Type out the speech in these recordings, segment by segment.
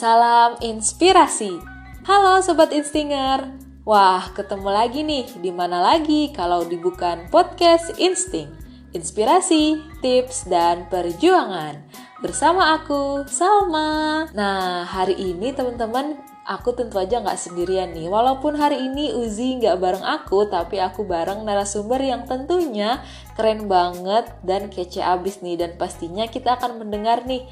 Salam inspirasi. Halo sobat Instinger. Wah, ketemu lagi nih. Di mana lagi kalau dibukan podcast Insting. Inspirasi, tips, dan perjuangan. Bersama aku, Salma. Nah, hari ini teman-teman aku tentu aja nggak sendirian nih. Walaupun hari ini Uzi nggak bareng aku, tapi aku bareng narasumber yang tentunya keren banget dan kece abis nih. Dan pastinya kita akan mendengar nih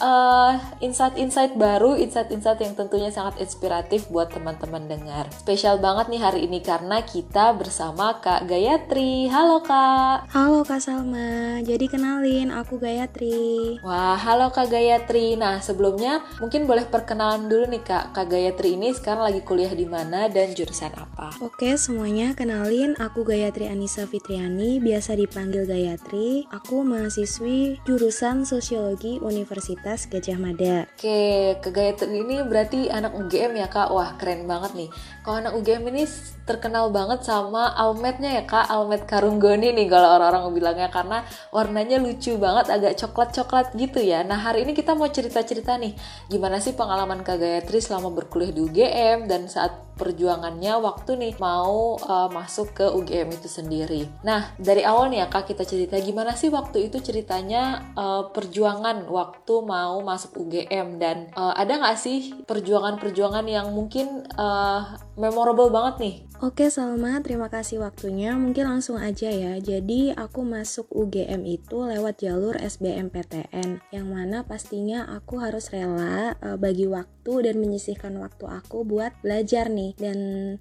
uh, insight-insight baru, insight-insight yang tentunya sangat inspiratif buat teman-teman dengar. Spesial banget nih hari ini karena kita bersama Kak Gayatri. Halo Kak. Halo Kak Salma. Jadi kenalin aku Gayatri. Wah, halo Kak Gayatri. Nah, sebelumnya mungkin boleh perkenalan dulu nih Kak. Kak Gayatri ini sekarang lagi kuliah di mana dan jurusan apa? Oke, semuanya kenalin aku Gayatri Anissa Fitriani, biasa dipanggil Gayatri. Aku mahasiswi jurusan Sosiologi Universitas Universitas Gajah Mada. Oke, ke Gayatri ini berarti anak UGM ya kak? Wah keren banget nih. Kalau anak UGM ini terkenal banget sama almetnya ya kak, almet karunggoni nih kalau orang-orang bilangnya. Karena warnanya lucu banget, agak coklat-coklat gitu ya. Nah hari ini kita mau cerita-cerita nih, gimana sih pengalaman kak Gayatri selama berkuliah di UGM dan saat perjuangannya waktu nih mau uh, masuk ke UGM itu sendiri. Nah, dari awal nih ya Kak kita cerita. Gimana sih waktu itu ceritanya uh, perjuangan waktu mau masuk UGM dan uh, ada nggak sih perjuangan-perjuangan yang mungkin uh, memorable banget nih? Oke Salma, terima kasih waktunya. Mungkin langsung aja ya. Jadi aku masuk UGM itu lewat jalur SBMPTN, yang mana pastinya aku harus rela uh, bagi waktu dan menyisihkan waktu aku buat belajar nih dan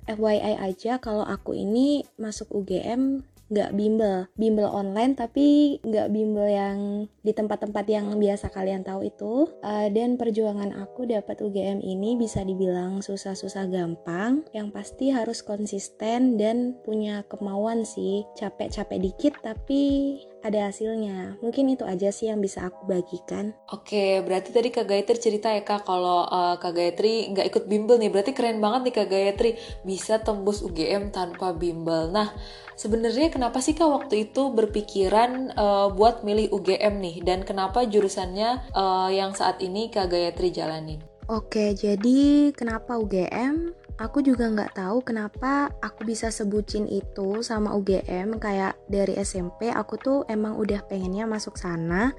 FYI aja kalau aku ini masuk UGM nggak bimbel. Bimbel online tapi nggak bimbel yang di tempat-tempat yang biasa kalian tahu itu. Uh, dan perjuangan aku dapat UGM ini bisa dibilang susah-susah gampang. Yang pasti harus konsisten dan punya kemauan sih. Capek-capek dikit tapi ada hasilnya. Mungkin itu aja sih yang bisa aku bagikan. Oke, berarti tadi Kak Gayatri cerita ya Kak kalau uh, Kak Gayatri nggak ikut bimbel nih. Berarti keren banget nih Kak Gayatri bisa tembus UGM tanpa bimbel. Nah, sebenarnya kenapa sih Kak waktu itu berpikiran uh, buat milih UGM nih dan kenapa jurusannya uh, yang saat ini Kak Gayatri jalanin? Oke, jadi kenapa UGM? Aku juga nggak tahu kenapa aku bisa sebutin itu sama UGM kayak dari SMP aku tuh emang udah pengennya masuk sana.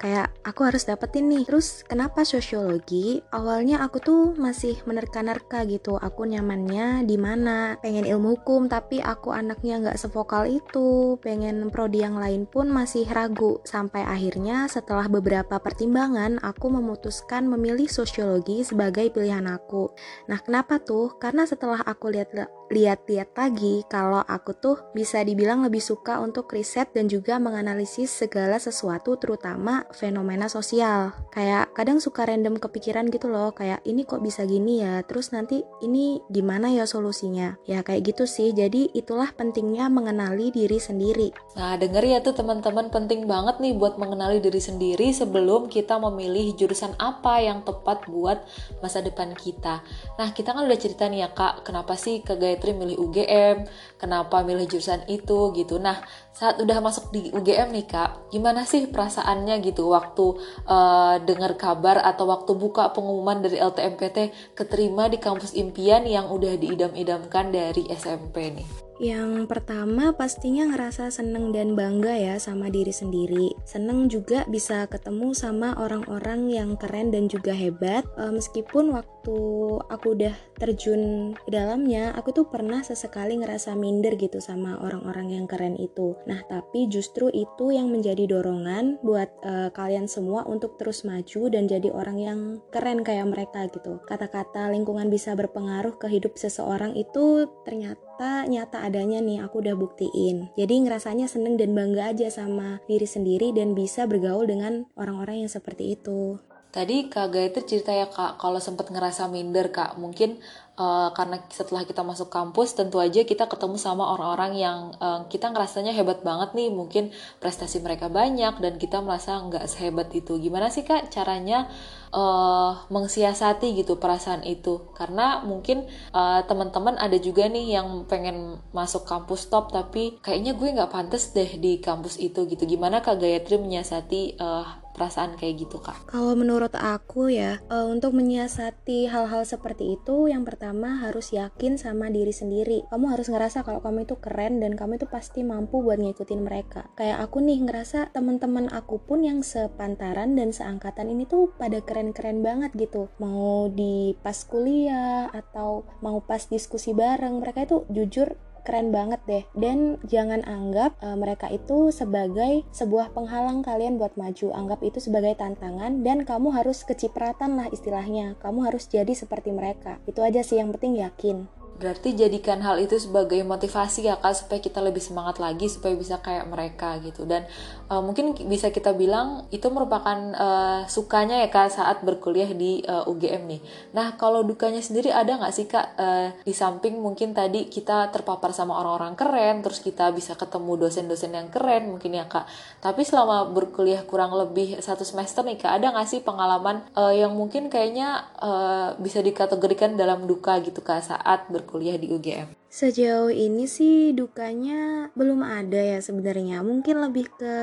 Kayak aku harus dapetin nih. Terus kenapa sosiologi? Awalnya aku tuh masih menerka-nerka gitu aku nyamannya di mana. Pengen ilmu hukum tapi aku anaknya nggak sevokal itu. Pengen prodi yang lain pun masih ragu. Sampai akhirnya setelah beberapa pertimbangan aku memutuskan memilih sosiologi sebagai pilihan aku. Nah kenapa tuh karena setelah aku lihat lihat-lihat lagi kalau aku tuh bisa dibilang lebih suka untuk riset dan juga menganalisis segala sesuatu terutama fenomena sosial. Kayak kadang suka random kepikiran gitu loh, kayak ini kok bisa gini ya, terus nanti ini gimana ya solusinya. Ya kayak gitu sih. Jadi itulah pentingnya mengenali diri sendiri. Nah, denger ya tuh teman-teman penting banget nih buat mengenali diri sendiri sebelum kita memilih jurusan apa yang tepat buat masa depan kita. Nah, kita kan udah cerita nih ya Kak, kenapa sih ke Gayatri milih UGM, kenapa milih jurusan itu gitu. Nah, saat udah masuk di UGM nih Kak, gimana sih perasaannya gitu waktu uh, dengar kabar atau waktu buka pengumuman dari LTMPT keterima di kampus impian yang udah diidam-idamkan dari SMP nih? Yang pertama pastinya ngerasa seneng dan bangga ya sama diri sendiri. Seneng juga bisa ketemu sama orang-orang yang keren dan juga hebat. E, meskipun waktu aku udah terjun ke dalamnya, aku tuh pernah sesekali ngerasa minder gitu sama orang-orang yang keren itu. Nah, tapi justru itu yang menjadi dorongan buat e, kalian semua untuk terus maju dan jadi orang yang keren kayak mereka gitu. Kata-kata lingkungan bisa berpengaruh ke hidup seseorang itu ternyata nyata adanya nih aku udah buktiin. Jadi ngerasanya seneng dan bangga aja sama diri sendiri dan bisa bergaul dengan orang-orang yang seperti itu Tadi Kak Gayatri cerita ya Kak, kalau sempat ngerasa minder Kak, mungkin uh, karena setelah kita masuk kampus tentu aja kita ketemu sama orang-orang yang uh, kita ngerasanya hebat banget nih, mungkin prestasi mereka banyak dan kita merasa nggak sehebat itu. Gimana sih Kak caranya uh, mengsiasati gitu perasaan itu? Karena mungkin uh, teman-teman ada juga nih yang pengen masuk kampus top tapi kayaknya gue nggak pantas deh di kampus itu gitu. Gimana Kak Gayatri menyiasati uh, perasaan kayak gitu kak? Kalau menurut aku ya, uh, untuk menyiasati hal-hal seperti itu, yang pertama harus yakin sama diri sendiri. Kamu harus ngerasa kalau kamu itu keren dan kamu itu pasti mampu buat ngikutin mereka. Kayak aku nih ngerasa teman-teman aku pun yang sepantaran dan seangkatan ini tuh pada keren-keren banget gitu. Mau di pas kuliah atau mau pas diskusi bareng, mereka itu jujur keren banget deh. Dan jangan anggap uh, mereka itu sebagai sebuah penghalang kalian buat maju. Anggap itu sebagai tantangan dan kamu harus kecipratan lah istilahnya. Kamu harus jadi seperti mereka. Itu aja sih yang penting yakin. Berarti jadikan hal itu sebagai motivasi ya kak supaya kita lebih semangat lagi supaya bisa kayak mereka gitu. Dan uh, mungkin bisa kita bilang itu merupakan uh, sukanya ya kak saat berkuliah di uh, eh, UGM nih. Nah kalau dukanya sendiri ada nggak sih kak uh, di samping mungkin tadi kita terpapar sama orang-orang keren terus kita bisa ketemu dosen-dosen yang keren mungkin ya kak. Tapi selama berkuliah kurang lebih satu semester nih kak ada nggak sih pengalaman uh, yang mungkin kayaknya uh, bisa dikategorikan dalam duka gitu kak saat berkuliah kuliah di UGM? Sejauh ini sih dukanya belum ada ya sebenarnya. Mungkin lebih ke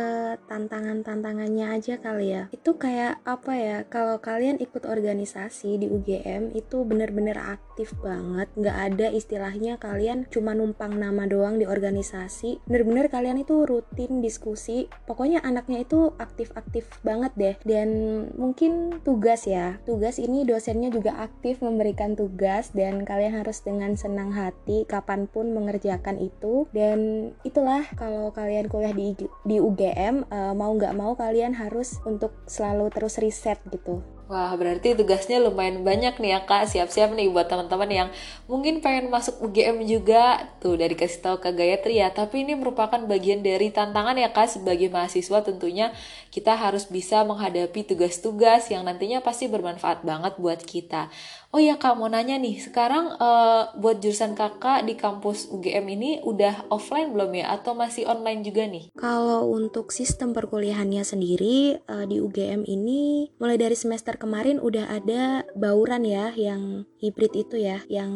tantangan-tantangannya aja kali ya. Itu kayak apa ya? Kalau kalian ikut organisasi di UGM itu bener-bener aktif banget. Nggak ada istilahnya kalian cuma numpang nama doang di organisasi. Bener-bener kalian itu rutin diskusi. Pokoknya anaknya itu aktif-aktif banget deh. Dan mungkin tugas ya. Tugas ini dosennya juga aktif memberikan tugas dan kalian harus dengan senang hati kapan pun mengerjakan itu. Dan itulah kalau kalian kuliah di di UGM uh, eh, mau nggak mau kalian harus untuk selalu terus riset gitu Wah, berarti tugasnya lumayan banyak nih ya Kak. Siap-siap nih buat teman-teman yang mungkin pengen masuk UGM juga. Tuh, dari kasih tahu ke Gayatri ya. Tapi ini merupakan bagian dari tantangan ya Kak sebagai mahasiswa tentunya kita harus bisa menghadapi tugas-tugas yang nantinya pasti bermanfaat banget buat kita. Oh iya Kak, mau nanya nih, sekarang uh, buat jurusan Kakak di kampus UGM ini udah offline belum ya atau masih online juga nih? Kalau untuk sistem perkuliahannya sendiri uh, di UGM ini mulai dari semester kemarin udah ada bauran ya yang hybrid itu ya, yang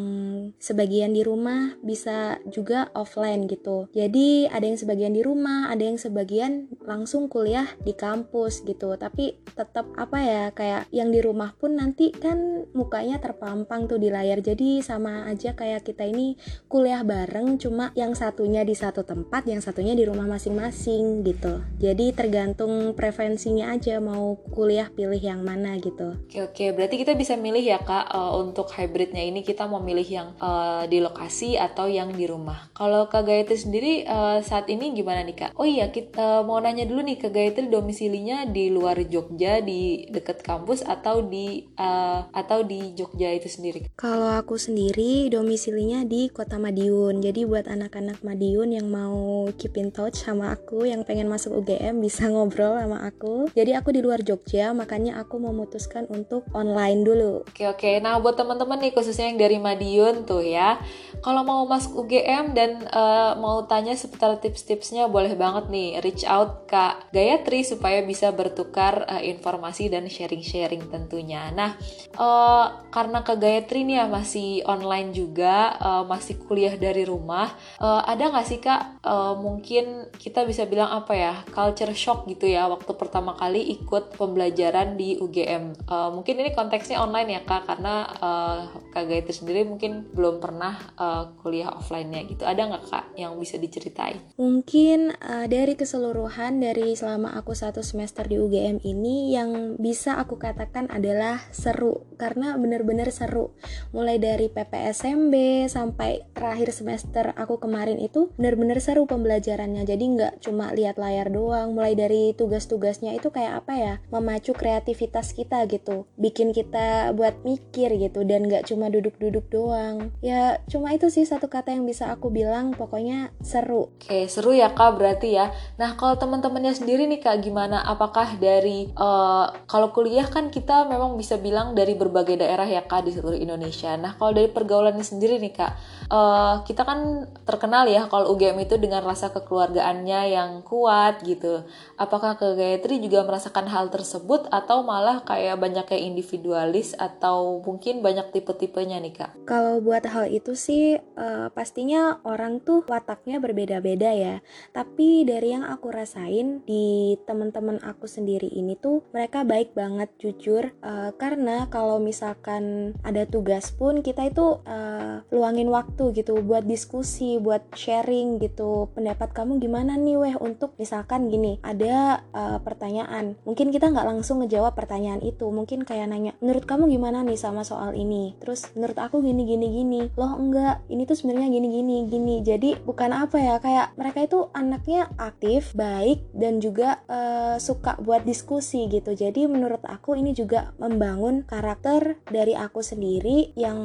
sebagian di rumah bisa juga offline gitu. Jadi ada yang sebagian di rumah, ada yang sebagian langsung kuliah di kampus gitu. Tapi tetap apa ya kayak yang di rumah pun nanti kan mukanya ter terpampang tuh di layar jadi sama aja kayak kita ini kuliah bareng cuma yang satunya di satu tempat yang satunya di rumah masing-masing gitu jadi tergantung preferensinya aja mau kuliah pilih yang mana gitu oke oke berarti kita bisa milih ya kak uh, untuk hybridnya ini kita mau milih yang uh, di lokasi atau yang di rumah kalau kak Gayatri sendiri uh, saat ini gimana nih kak oh iya kita uh, mau nanya dulu nih kak Gayatri domisilinya di luar Jogja di dekat kampus atau di uh, atau di Jogja Jogja itu sendiri? Kalau aku sendiri domisilinya di Kota Madiun. Jadi buat anak-anak Madiun yang mau keep in touch sama aku, yang pengen masuk UGM bisa ngobrol sama aku. Jadi aku di luar Jogja, makanya aku memutuskan untuk online dulu. Oke oke. Nah buat teman-teman nih khususnya yang dari Madiun tuh ya, kalau mau masuk UGM dan uh, mau tanya seputar tips-tipsnya boleh banget nih reach out Kak Gayatri supaya bisa bertukar uh, informasi dan sharing-sharing tentunya. Nah uh, karena ke Gayatri nih ya masih online juga, uh, masih kuliah dari rumah, uh, ada nggak sih kak uh, mungkin kita bisa bilang apa ya culture shock gitu ya waktu pertama kali ikut pembelajaran di UGM. Uh, mungkin ini konteksnya online ya kak karena uh, kak Gayatri sendiri mungkin belum pernah uh, kuliah offline-nya gitu. Ada nggak kak yang bisa diceritain? Mungkin uh, dari keseluruhan dari selama aku satu semester di UGM ini yang bisa aku katakan adalah seru. Karena bener-bener seru. Mulai dari PPSMB sampai terakhir semester aku kemarin itu bener-bener seru pembelajarannya. Jadi nggak cuma lihat layar doang. Mulai dari tugas-tugasnya itu kayak apa ya? Memacu kreativitas kita gitu. Bikin kita buat mikir gitu. Dan nggak cuma duduk-duduk doang ya cuma itu sih satu kata yang bisa aku bilang pokoknya seru oke seru ya kak berarti ya nah kalau teman-temannya sendiri nih kak gimana apakah dari uh, kalau kuliah kan kita memang bisa bilang dari berbagai daerah ya kak di seluruh Indonesia. Nah kalau dari pergaulannya sendiri nih kak, uh, kita kan terkenal ya kalau UGM itu dengan rasa kekeluargaannya yang kuat gitu. Apakah ke Gayatri juga merasakan hal tersebut atau malah kayak supaya banyak kayak individualis atau mungkin banyak tipe-tipenya nih kak? Kalau buat hal itu sih uh, pastinya orang tuh wataknya berbeda-beda ya. Tapi dari yang aku rasain di teman-teman aku sendiri ini tuh mereka baik banget jujur. Uh, karena kalau misalkan ada tugas pun kita itu uh, luangin waktu gitu buat diskusi, buat sharing gitu. Pendapat kamu gimana nih weh? Untuk misalkan gini ada uh, pertanyaan. Mungkin kita nggak langsung ngejawab pertanyaan itu. Mungkin kayak nanya menurut kamu gimana nih sama soal ini? Terus menurut aku gini gini gini. Loh enggak. Ini tuh sebenarnya gini gini gini. Jadi bukan apa ya kayak mereka itu anaknya aktif baik dan juga uh, suka buat diskusi gitu. Jadi menurut aku ini juga membangun karakter dari aku sendiri yang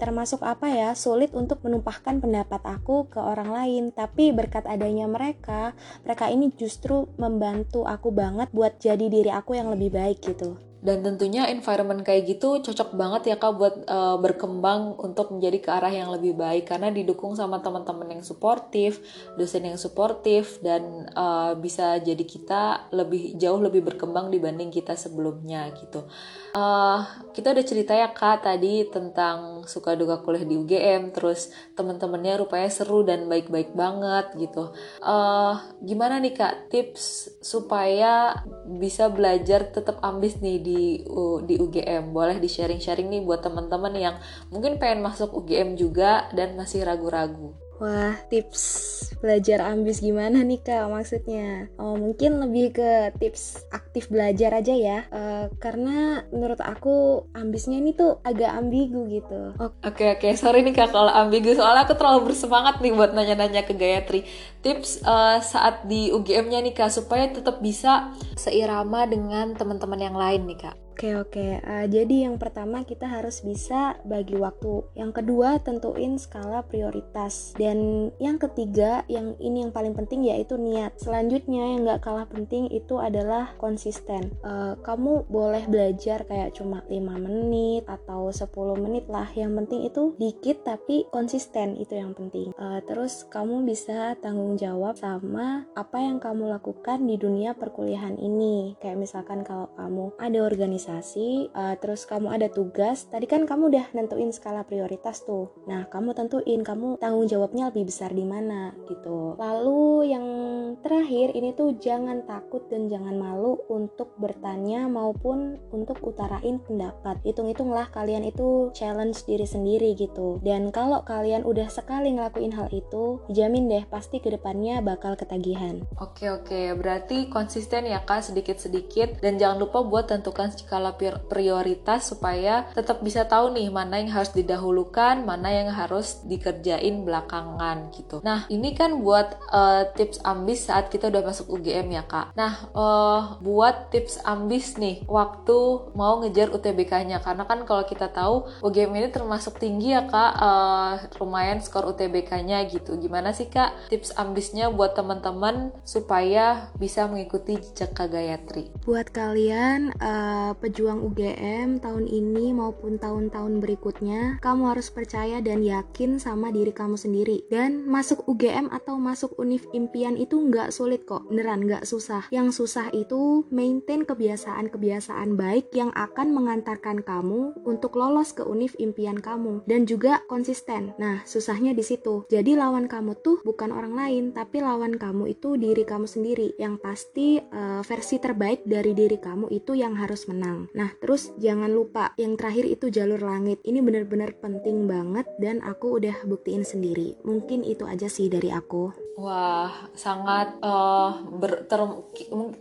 termasuk apa ya sulit untuk menumpahkan pendapat aku ke orang lain. Tapi berkat adanya mereka mereka ini justru membantu aku banget buat jadi diri aku yang lebih baik gitu dan tentunya environment kayak gitu cocok banget ya kak buat uh, berkembang untuk menjadi ke arah yang lebih baik. Karena didukung sama teman-teman yang suportif dosen yang suportif dan uh, bisa jadi kita lebih jauh lebih berkembang dibanding kita sebelumnya gitu. Uh, kita udah cerita ya kak tadi tentang suka duka kuliah di UGM terus teman-temannya rupanya seru dan baik-baik banget gitu. Uh, gimana nih kak tips supaya bisa belajar tetap ambis nih di di di UGM. Boleh di sharing-sharing nih buat teman-teman yang mungkin pengen masuk UGM juga dan masih ragu-ragu. Wah, tips belajar ambis gimana nih kak maksudnya? Oh, mungkin lebih ke tips aktif belajar aja ya. Uh, karena menurut aku ambisnya ini tuh agak ambigu gitu. Oke okay, oke, okay. sorry nih kak kalau ambigu soalnya aku terlalu bersemangat nih buat nanya-nanya ke Gayatri. Tips uh, saat di UGM-nya nih kak supaya tetap bisa seirama dengan teman-teman yang lain nih kak. Oke oke, uh, jadi yang pertama kita harus bisa bagi waktu. Yang kedua tentuin skala prioritas. Dan yang ketiga, yang ini yang paling penting yaitu niat. Selanjutnya yang gak kalah penting itu adalah konsisten. Uh, kamu boleh belajar kayak cuma 5 menit atau 10 menit lah. Yang penting itu dikit tapi konsisten itu yang penting. Uh, terus kamu bisa tanggung jawab sama apa yang kamu lakukan di dunia perkuliahan ini. Kayak misalkan kalau kamu ada organisasi organisasi, uh, terus kamu ada tugas, tadi kan kamu udah nentuin skala prioritas tuh. Nah, kamu tentuin kamu tanggung jawabnya lebih besar di mana gitu. Lalu yang terakhir ini tuh jangan takut dan jangan malu untuk bertanya maupun untuk utarain pendapat. Hitung-hitunglah kalian itu challenge diri sendiri gitu. Dan kalau kalian udah sekali ngelakuin hal itu, dijamin deh pasti ke depannya bakal ketagihan. Oke oke, berarti konsisten ya kak sedikit-sedikit dan jangan lupa buat tentukan skala prioritas supaya tetap bisa tahu nih mana yang harus didahulukan, mana yang harus dikerjain belakangan gitu. Nah, ini kan buat uh, tips ambis saat kita udah masuk UGM ya, Kak. Nah, uh, buat tips ambis nih waktu mau ngejar UTBK-nya karena kan kalau kita tahu UGM ini termasuk tinggi ya, Kak. Uh, lumayan skor UTBK-nya gitu. Gimana sih, Kak? Tips ambisnya buat teman-teman supaya bisa mengikuti jejak Kak Gayatri. Buat kalian uh, pejuang UGM tahun ini maupun tahun-tahun berikutnya, kamu harus percaya dan yakin sama diri kamu sendiri. Dan masuk UGM atau masuk univ impian itu nggak sulit kok, beneran nggak susah. Yang susah itu maintain kebiasaan-kebiasaan baik yang akan mengantarkan kamu untuk lolos ke univ impian kamu dan juga konsisten. Nah, susahnya di situ. Jadi lawan kamu tuh bukan orang lain, tapi lawan kamu itu diri kamu sendiri. Yang pasti uh, versi terbaik dari diri kamu itu yang harus menang tenang. Nah, terus jangan lupa yang terakhir itu jalur langit. Ini benar-benar penting banget dan aku udah buktiin sendiri. Mungkin itu aja sih dari aku. Wah, sangat uh, ber, ter,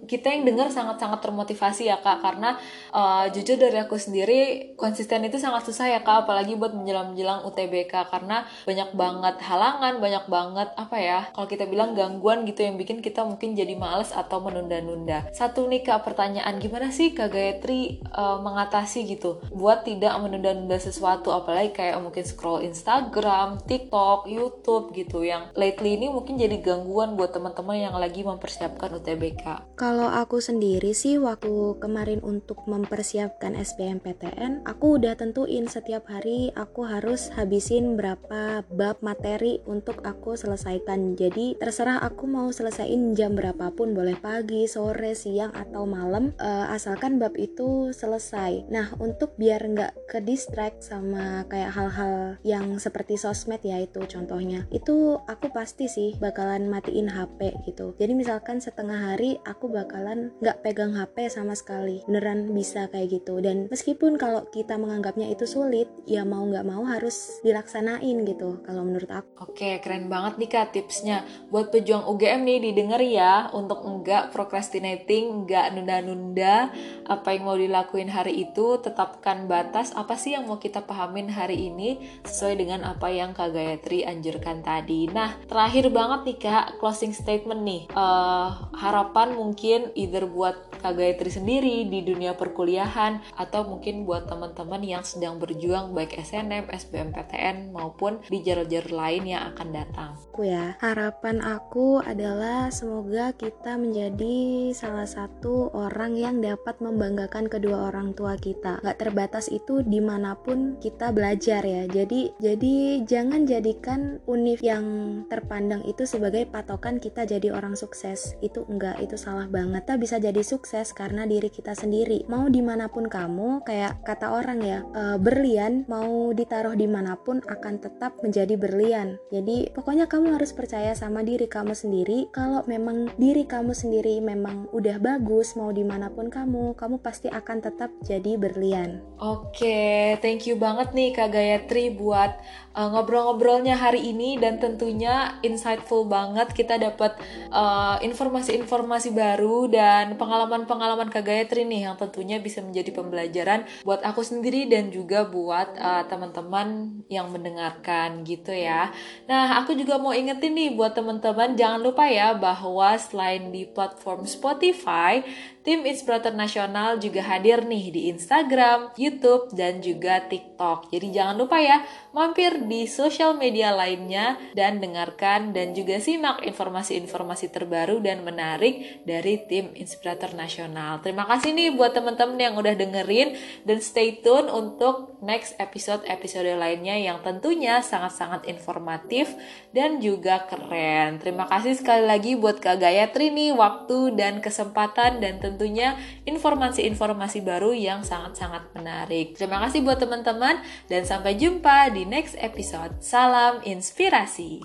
kita yang dengar sangat-sangat termotivasi ya kak karena uh, jujur dari aku sendiri konsisten itu sangat susah ya kak apalagi buat menjelang-menjelang UTBK karena banyak banget halangan, banyak banget apa ya kalau kita bilang gangguan gitu yang bikin kita mungkin jadi males atau menunda-nunda. Satu nih kak pertanyaan gimana sih kak Gayatri uh, mengatasi gitu buat tidak menunda-nunda sesuatu apalagi kayak mungkin scroll Instagram, TikTok, YouTube gitu yang lately ini mungkin jadi gangguan buat teman-teman yang lagi mempersiapkan UTBK? Kalau aku sendiri sih waktu kemarin untuk mempersiapkan SBMPTN, aku udah tentuin setiap hari aku harus habisin berapa bab materi untuk aku selesaikan. Jadi terserah aku mau selesaiin jam berapapun, boleh pagi, sore, siang atau malam, uh, asalkan bab itu selesai. Nah untuk biar nggak ke distract sama kayak hal-hal yang seperti sosmed ya itu contohnya, itu aku pasti sih bakalan matiin HP gitu. Jadi misalkan setengah hari aku bakalan nggak pegang HP sama sekali, beneran bisa kayak gitu. Dan meskipun kalau kita menganggapnya itu sulit, ya mau nggak mau harus dilaksanain gitu kalau menurut aku. Oke, keren banget nih kak tipsnya. Buat pejuang UGM nih didengar ya untuk nggak procrastinating, nggak nunda-nunda apa yang mau dilakuin hari itu, tetapkan batas apa sih yang mau kita pahamin hari ini sesuai dengan apa yang Kak Gayatri anjurkan tadi. Nah, terakhir banget nih Kak, closing statement nih. Uh, harapan mungkin either buat Kak Gayatri sendiri di dunia perkuliahan atau mungkin buat teman-teman yang sedang berjuang baik SNM, SBMPTN maupun di jalur-jalur lain yang akan datang. Aku ya, harapan aku adalah semoga kita menjadi salah satu orang yang dapat membanggakan kedua orang tua kita. Gak terbatas itu di mana pun kita belajar ya. Jadi jadi jangan jadikan univ yang terpandang itu sebagai patokan kita jadi orang sukses. Itu enggak, itu salah banget. Kita bisa jadi sukses sukses karena diri kita sendiri. Mau di mana pun kamu, kayak kata orang ya, e, berlian mau ditaruh di mana pun akan tetap menjadi berlian. Jadi pokoknya kamu harus percaya sama diri kamu sendiri. Kalau memang diri kamu sendiri memang udah bagus, mau di mana pun kamu, kamu pasti akan tetap jadi berlian. Oke, thank you banget nih Kak Gayatri buat uh, ngobrol-ngobrolnya hari ini dan tentunya insightful banget kita dapat uh, informasi-informasi baru dan pengalaman-pengalaman Kak Gayatri nih yang tentunya bisa menjadi pembelajaran buat aku sendiri dan juga buat uh, teman-teman yang mendengarkan gitu ya. Nah, aku juga mau ingetin nih buat teman-teman jangan lupa ya bahwa selain di platform Spotify, tim Inspirator Nasional juga hadir nih di Instagram, YouTube, dan juga TikTok. Jadi jangan lupa ya, mampir di sosial media lainnya dan dengarkan dan juga simak informasi-informasi terbaru dan menarik dari tim Inspirator Nasional. Terima kasih nih buat teman-teman yang udah dengerin dan stay tune untuk next episode-episode lainnya yang tentunya sangat-sangat informatif dan juga keren. Terima kasih sekali lagi buat Kak Gayatri nih waktu dan kesempatan dan tentunya informasi-informasi baru yang sangat-sangat menarik. Terima kasih buat teman-teman dan sampai jumpa di next episode. Salam inspirasi.